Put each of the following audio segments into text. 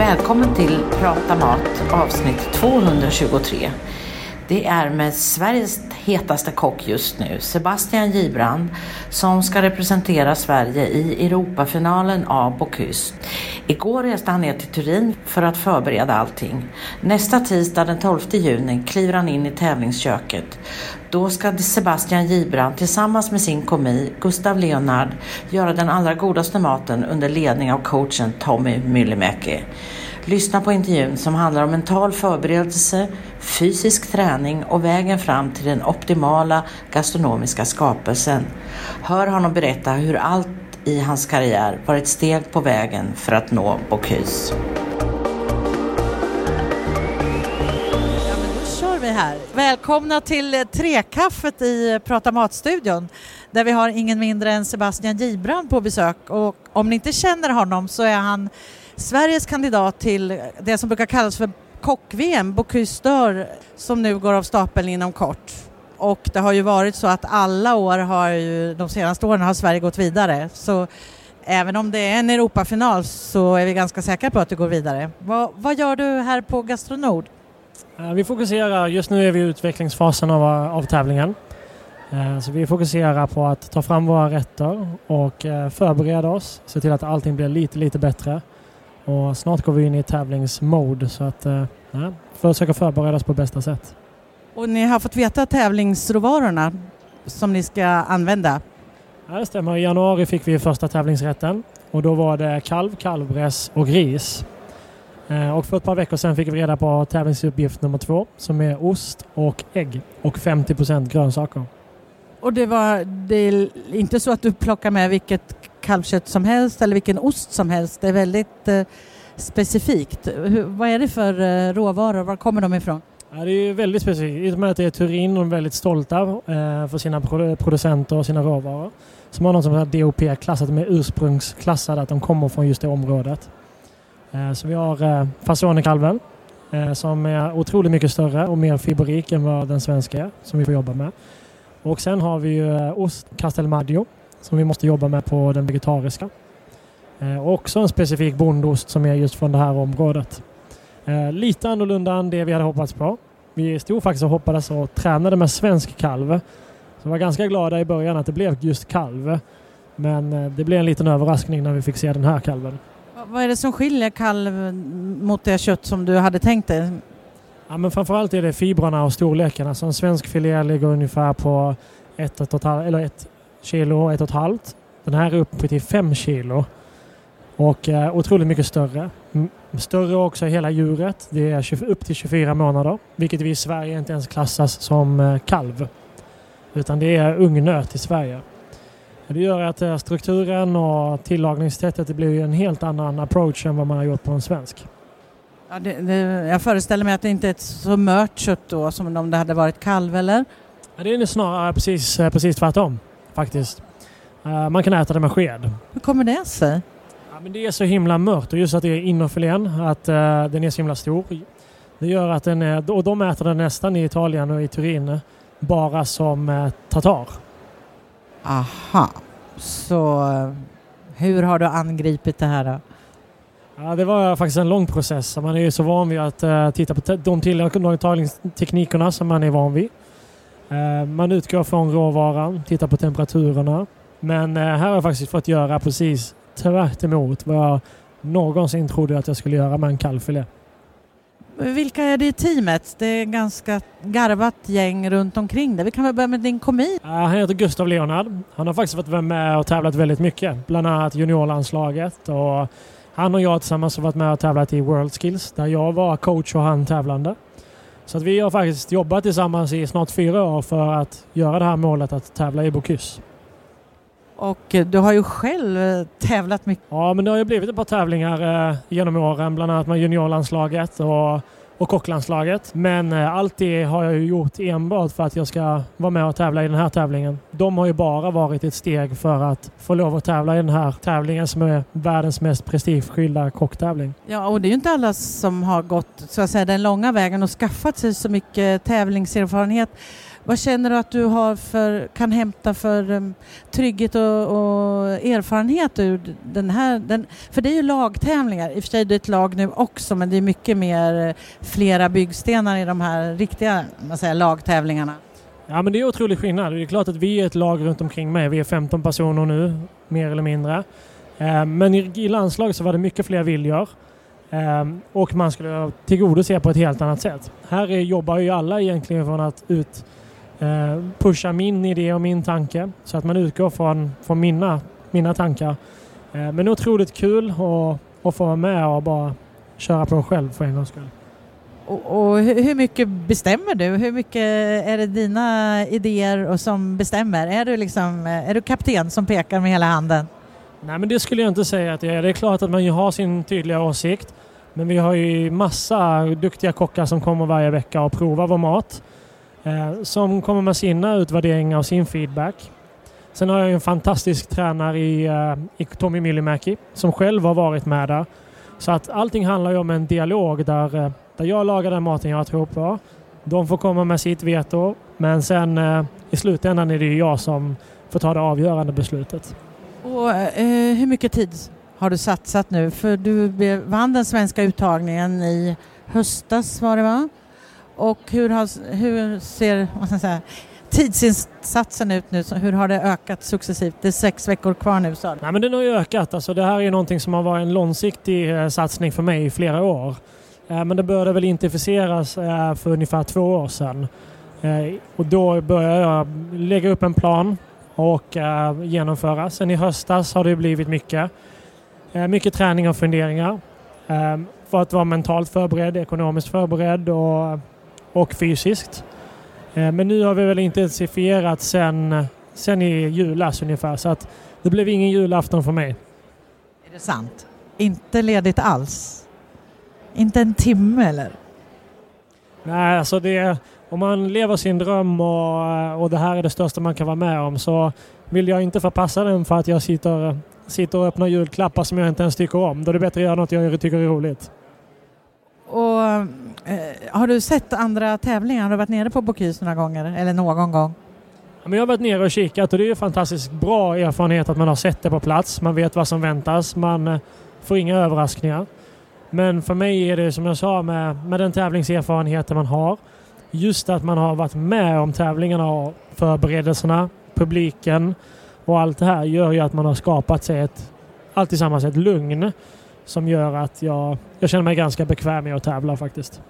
Välkommen till Prata Mat avsnitt 223. Det är med Sveriges hetaste kock just nu, Sebastian Gibrand, som ska representera Sverige i Europafinalen av Bocuse. Igår reste han ner till Turin för att förbereda allting. Nästa tisdag den 12 juni kliver han in i tävlingsköket. Då ska Sebastian Gibrand tillsammans med sin komi Gustav Leonard göra den allra godaste maten under ledning av coachen Tommy Myllymäki. Lyssna på intervjun som handlar om mental förberedelse, fysisk träning och vägen fram till den optimala gastronomiska skapelsen. Hör honom berätta hur allt i hans karriär var ett steg på vägen för att nå Bocuse. Välkomna till eh, Trekaffet i eh, Prata Mat-studion där vi har ingen mindre än Sebastian Gibrand på besök och om ni inte känner honom så är han Sveriges kandidat till eh, det som brukar kallas för kock-VM, Bocuse d'Or, som nu går av stapeln inom kort. Och det har ju varit så att alla år har ju, de senaste åren har Sverige gått vidare. Så även om det är en Europafinal så är vi ganska säkra på att du går vidare. Vad, vad gör du här på Gastronord? Vi fokuserar, just nu är vi i utvecklingsfasen av, av tävlingen. Eh, så vi fokuserar på att ta fram våra rätter och eh, förbereda oss, se till att allting blir lite, lite bättre. Och snart går vi in i tävlingsmode så att eh, försöka förbereda oss på bästa sätt. Och ni har fått veta tävlingsråvarorna som ni ska använda? Ja, det stämmer. I januari fick vi första tävlingsrätten och då var det kalv, kalvbräss och ris. Eh, och för ett par veckor sedan fick vi reda på tävlingsuppgift nummer två som är ost och ägg och 50% grönsaker. Och det var det är inte så att du plockar med vilket kalvkött som helst eller vilken ost som helst. Det är väldigt eh, specifikt. Hur, vad är det för eh, råvaror? Var kommer de ifrån? Ja, det är väldigt specifikt. I och med att det är Turin och de är väldigt stolta eh, för sina producenter och sina råvaror. Som har något som DOP-klassat, de är ursprungsklassade, att de kommer från just det området. Eh, så vi har eh, fasonekalven eh, som är otroligt mycket större och mer fiberrik än vad den svenska är, som vi får jobba med. Och sen har vi ju eh, ost Castelmaggio som vi måste jobba med på den vegetariska. Och också en specifik bondost som är just från det här området. Lite annorlunda än det vi hade hoppats på. Vi stod faktiskt och hoppades och tränade med svensk kalv. Så vi var ganska glada i början att det blev just kalv. Men det blev en liten överraskning när vi fick se den här kalven. Vad är det som skiljer kalv mot det kött som du hade tänkt dig? Ja, men framförallt är det fibrerna och storleken. Alltså en svensk filé ligger ungefär på ett, ett, eller ett kilo, ett och ett halvt. Den här är uppe till fem kilo. Och eh, otroligt mycket större. Större också hela djuret. Det är upp till 24 månader. Vilket vi i Sverige inte ens klassas som eh, kalv. Utan det är ungnöt i Sverige. Det gör att eh, strukturen och tillagningssättet det blir en helt annan approach än vad man har gjort på en svensk. Ja, det, det, jag föreställer mig att det inte är ett så mört kött då som om det hade varit kalv, eller? Ja, det är snarare precis, precis tvärtom faktiskt. Uh, man kan äta det med sked. Hur kommer det sig? Ja, men det är så himla mört och just att det är innerfilén, att uh, den är så himla stor. Det gör att den är, och de äter den nästan i Italien och i Turin bara som uh, tartar. Aha, så hur har du angripit det här då? Ja, det var faktiskt en lång process. Man är ju så van vid att uh, titta på de tillagningsteknikerna som man är van vid. Uh, man utgår från råvaran, tittar på temperaturerna. Men uh, här har jag faktiskt fått göra precis tvärt emot vad jag någonsin trodde att jag skulle göra med en kalvfilé. Vilka är det i teamet? Det är ganska garvat gäng runt omkring det. Vi kan väl börja med din komi? Han heter Gustav Leonard. Han har faktiskt varit med och tävlat väldigt mycket. Bland annat juniorlandslaget och han och jag tillsammans har varit med och tävlat i World Skills där jag var coach och han tävlande. Så att vi har faktiskt jobbat tillsammans i snart fyra år för att göra det här målet att tävla i Bocuse. Och du har ju själv eh, tävlat mycket. Ja, men det har ju blivit ett par tävlingar eh, genom åren, bland annat med juniorlandslaget och och kocklandslaget. Men eh, allt det har jag ju gjort enbart för att jag ska vara med och tävla i den här tävlingen. De har ju bara varit ett steg för att få lov att tävla i den här tävlingen som är världens mest prestigefyllda kocktävling. Ja, och det är ju inte alla som har gått så att säga, den långa vägen och skaffat sig så mycket tävlingserfarenhet. Vad känner du att du har för, kan hämta för um, trygghet och, och, erfarenhet ur den här? Den, för det är ju lagtävlingar, i och för sig det är ett lag nu också men det är mycket mer eh, flera byggstenar i de här riktiga man säger, lagtävlingarna. Ja men det är otrolig skillnad. Det är klart att vi är ett lag runt omkring mig. Vi är 15 personer nu, mer eller mindre. Eh, men i landslaget så var det mycket fler viljor. Eh, och man skulle tillgodose på ett helt annat sätt. Här jobbar ju alla egentligen från att ut eh, pusha min idé och min tanke. Så att man utgår från, från mina, mina tankar. Men otroligt kul att, att få vara med och bara köra på själv för en gångs skull. Och, och, hur mycket bestämmer du? Hur mycket är det dina idéer och som bestämmer? Är du, liksom, eh, är du kapten som pekar med hela handen? Nej men det skulle jag inte säga att jag är. Det är klart att man ju har sin tydliga åsikt. Men vi har ju massa duktiga kockar som kommer varje vecka och provar vår mat. Eh, som kommer med sina utvärderingar och sin feedback. Sen har jag en fantastisk tränare i, eh, i Tommy Myllymäki som själv har varit med där. Så att allting handlar ju om en dialog där, eh, där jag lagar den maten jag tror på. De får komma med sitt veto men sen eh, i slutändan är det ju jag som får ta det avgörande beslutet. Och, eh, hur mycket tid har du satsat nu? För du vann den svenska uttagningen i höstas var det va? Och hur, har, hur ser säga, tidsinsatsen ut nu? Hur har det ökat successivt? Det är sex veckor kvar nu sa du. Nej men den har ju ökat. Alltså, det här är någonting som har varit en långsiktig eh, satsning för mig i flera år. Eh, men det började väl intensifieras eh, för ungefär två år sedan. Eh, och då började jag lägga upp en plan och genomföra. Sen i höstas har det blivit mycket. Mycket träning och funderingar. För att vara mentalt förberedd, ekonomiskt förberedd och, och fysiskt. men nu har vi väl intensifierat sen, sen i julas ungefär så att det blev ingen julafton för mig. Är det sant? Inte ledigt alls? Inte en timme eller? Nej, alltså det om man lever sin dröm och, och det här är det största man kan vara med om så vill jag inte förpassa den för att jag sitter, sitter och öppnar julklappar som jag inte ens tycker om. Då är det bättre att göra något jag tycker är roligt. Och, eh, har du sett andra tävlingar? Har du varit nere på Bocuse några gånger eller någon gång? Men jag har varit nere och kikat och det är fantastiskt bra erfarenhet att man har sett det på plats. Man vet vad som väntas. Man eh, får inga överraskningar. Men för mig är det som jag sa med, med den tävlingserfarenheten man har just att man har varit med om tävlingarna och förberedelserna, publiken och allt det här gör ju att man har skapat sig ett, allt tillsammans ett lugn som gör att jag, jag känner mig ganska bekväm med att tävla faktiskt.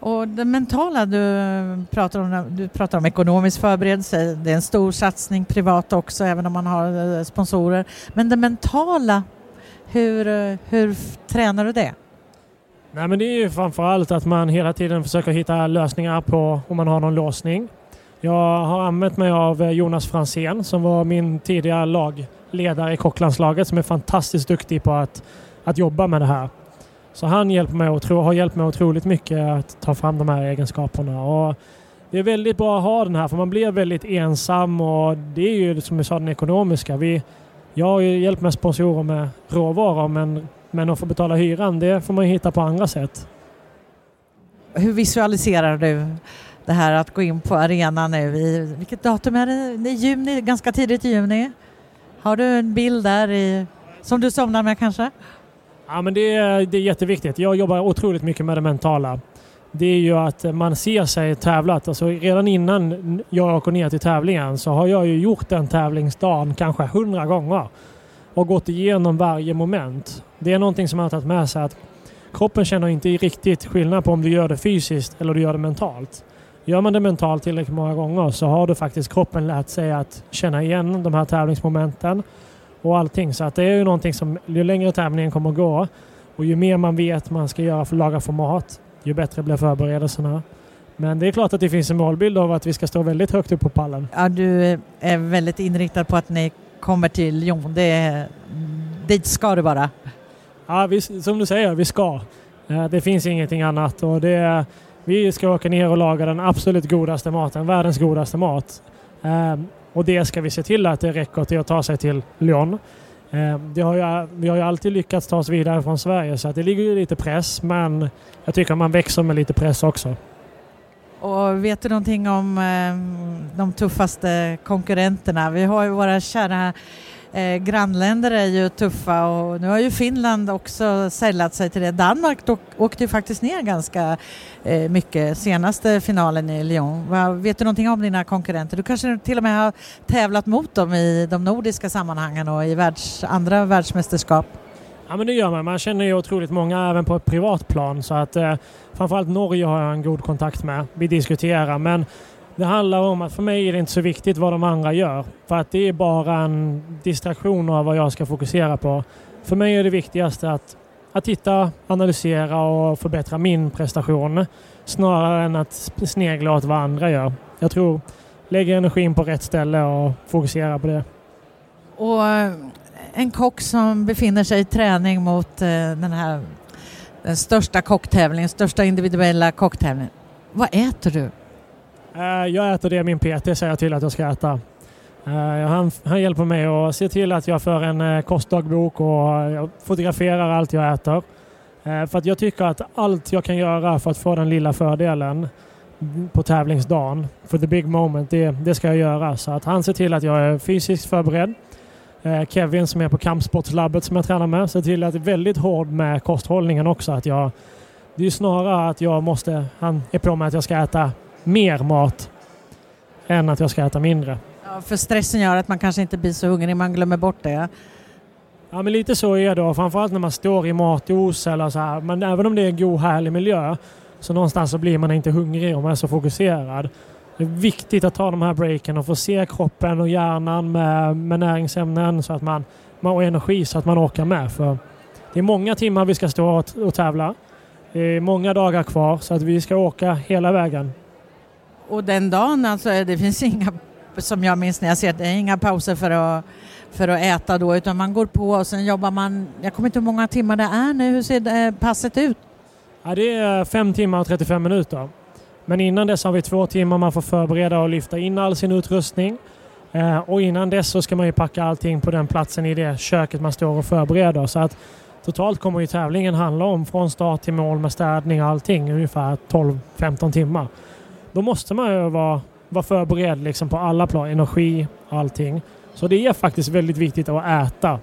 Och det mentala du pratar om, du pratar om ekonomisk förberedelse, det är en stor satsning privat också även om man har eh, sponsorer. Men det mentala, hur, eh, hur tränar du det? Nej men det är ju framförallt att man hela tiden försöker hitta lösningar på om man har någon låsning. Jag har använt mig av eh, Jonas Fransén som var min tidiga lagledare i kocklandslaget som är fantastiskt duktig på att, att jobba med det här. Så han hjälper mig otro, har hjälpt mig otroligt mycket att ta fram de här egenskaperna. Och det är väldigt bra att ha den här för man blir väldigt ensam och det är ju som jag sa den ekonomiska. Vi, jag har ju hjälpt med sponsorer med råvaror men men att få betala hyran, det får man ju hitta på andra sätt. Hur visualiserar du det här att gå in på arenan nu? I, vilket datum är det? Det är juni, ganska tidigt i juni. Har du en bild där i, som du somnar med kanske? Ja, men det är, det är jätteviktigt. Jag jobbar otroligt mycket med det mentala. Det är ju att man ser sig tävlat. Alltså redan innan jag åker ner till tävlingen så har jag ju gjort den tävlingsdagen kanske hundra gånger och gått igenom varje moment. Det är någonting som man har tagit med sig att kroppen känner inte riktigt skillnad på om du gör det fysiskt eller du gör det mentalt. Gör man det mentalt tillräckligt många gånger så har du faktiskt kroppen lärt sig att känna igen de här tävlingsmomenten och allting. Så att det är ju någonting som ju längre tävlingen kommer att gå och ju mer man vet man ska göra för att laga format, ju bättre blir förberedelserna. Men det är klart att det finns en målbild av att vi ska stå väldigt högt upp på pallen. Ja, du är väldigt inriktad på att ni kommer till Jon. Det mm, dit ska du bara. Ja, vi, som du säger, vi ska. Eh, det finns ingenting annat och det, vi ska åka ner och laga den absolut godaste maten, världens godaste mat. Ehm, och det ska vi se till att det räcker till att ta sig till Lyon. Ehm, det har ju, vi har ju alltid lyckats ta oss vidare från Sverige så att det ligger ju lite press men jag tycker man växer med lite press också. Och vet du någonting om eh, de tuffaste konkurrenterna? Vi har ju våra kära eh, grannländer är ju tuffa och nu har ju Finland också sällat sig till det. Danmark åkte ju faktiskt ner ganska eh, mycket senaste finalen i Lyon. Va, vet du någonting om dina konkurrenter? Du kanske till och med har tävlat mot dem i de nordiska sammanhangen och i världs, andra världsmästerskap? Ja men det gör man. Man känner ju otroligt många även på ett privat plan så att eh, framförallt Norge har jag en god kontakt med. Vi diskuterar men det handlar om att för mig är det inte så viktigt vad de andra gör. För att det är bara en distraktion av vad jag ska fokusera på. För mig är det viktigaste att, att titta, analysera och förbättra min prestation snarare än att snegla åt vad andra gör. Jag tror lägger energin på rätt ställe och fokusera på det. Och en kock som befinner sig i träning mot eh, den här den största kocktävlingen, största individuella kocktävlingen. Vad äter du? Eh, jag äter det min PT säger till att jag ska äta. Eh, han, han hjälper mig att se till att jag för en eh, kostdagbok och jag fotograferar allt jag äter. Eh, för att jag tycker att allt jag kan göra för att få den lilla fördelen på tävlingsdagen, för the big moment, det, det ska jag göra. Så att han ser till att jag är fysiskt förberedd. Kevin som är på kampsportslabbet som jag tränar med ser till att jag är väldigt hård med kosthållningen också. Att jag, det är snarare att jag måste, han är på mig att jag ska äta mer mat än att jag ska äta mindre. Ja, för stressen gör att man kanske inte blir så hungrig, man glömmer bort det. Ja, men lite så är det. Framförallt när man står i matos eller så här. Men även om det är en god, härlig miljö så någonstans så blir man inte hungrig om man är så fokuserad. Det är viktigt att ta de här breaken och få se kroppen och hjärnan med, med näringsämnen så att man, man har energi så att man orkar med. För det är många timmar vi ska stå och, och tävla. Det är många dagar kvar så att vi ska åka hela vägen. Och den dagen, alltså, det finns inga, som jag minns när jag ser det, är inga pauser för att, för att äta då, utan man går på och sen jobbar man, jag kommer inte hur många timmar det är nu, hur ser det, passet ut? Ja, det är 5 timmar och 35 minuter. Men innan dess har vi två timmar man får förbereda och lyfta in all sin utrustning. Eh, och innan dess så ska man ju packa allting på den platsen i det köket man står och förbereder. Så att totalt kommer ju tävlingen handla om från start till mål med städning och allting ungefär 12-15 timmar. Då måste man ju vara, vara förberedd liksom på alla plan, energi, allting. Så det är faktiskt väldigt viktigt att äta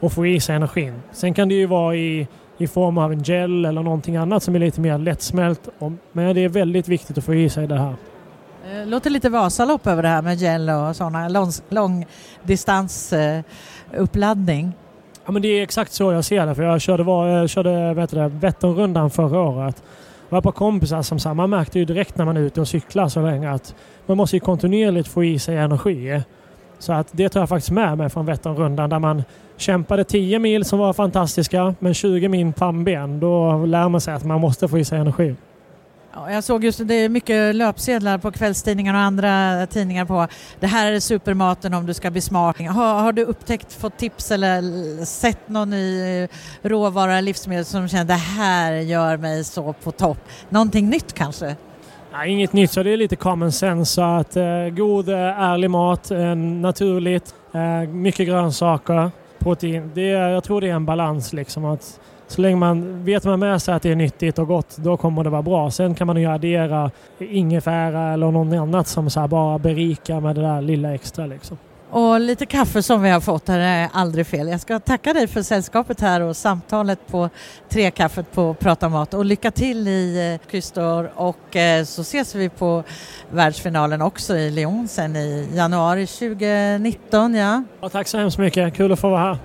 och få i sig energin. Sen kan det ju vara i, i form av en gel eller någonting annat som är lite mer lättsmält. Men det är väldigt viktigt att få i sig det här. Det låter lite Vasalopp över det här med gel och sådana lång, långdistansuppladdning. Ja, men det är exakt så jag ser det. För jag körde, var, jag körde Vätternrundan förra året. Jag ett par kompisar som sa, man märkte ju direkt när man är ute och cyklar så länge att man måste ju kontinuerligt få i sig energi. Så att det tar jag faktiskt med mig från Vätternrundan där man kämpade 10 mil som var fantastiska men 20 mil pannben då lär man sig att man måste få i sig energi. Ja, jag såg just det är mycket löpsedlar på kvällstidningar och andra tidningar på det här är supermaten om du ska bli smart. Har, har du upptäckt, fått tips eller sett någon ny råvara eller livsmedel som känner det här gör mig så på topp? Någonting nytt kanske? Nej, inget nytt, så det är lite common sense. Så att, eh, god, eh, ärlig mat, eh, naturligt, eh, mycket grönsaker, protein. Det, jag tror det är en balans. Liksom, att så länge man vet man med sig att det är nyttigt och gott, då kommer det vara bra. Sen kan man ju addera ingefära eller något annat som så bara berikar med det där lilla extra. Liksom. Och lite kaffe som vi har fått här är aldrig fel. Jag ska tacka dig för sällskapet här och samtalet på Trekaffet på Prata Mat och lycka till i eh, Kystor och eh, så ses vi på världsfinalen också i Lyon sen i januari 2019. Ja. ja tack så hemskt mycket, kul att få vara här.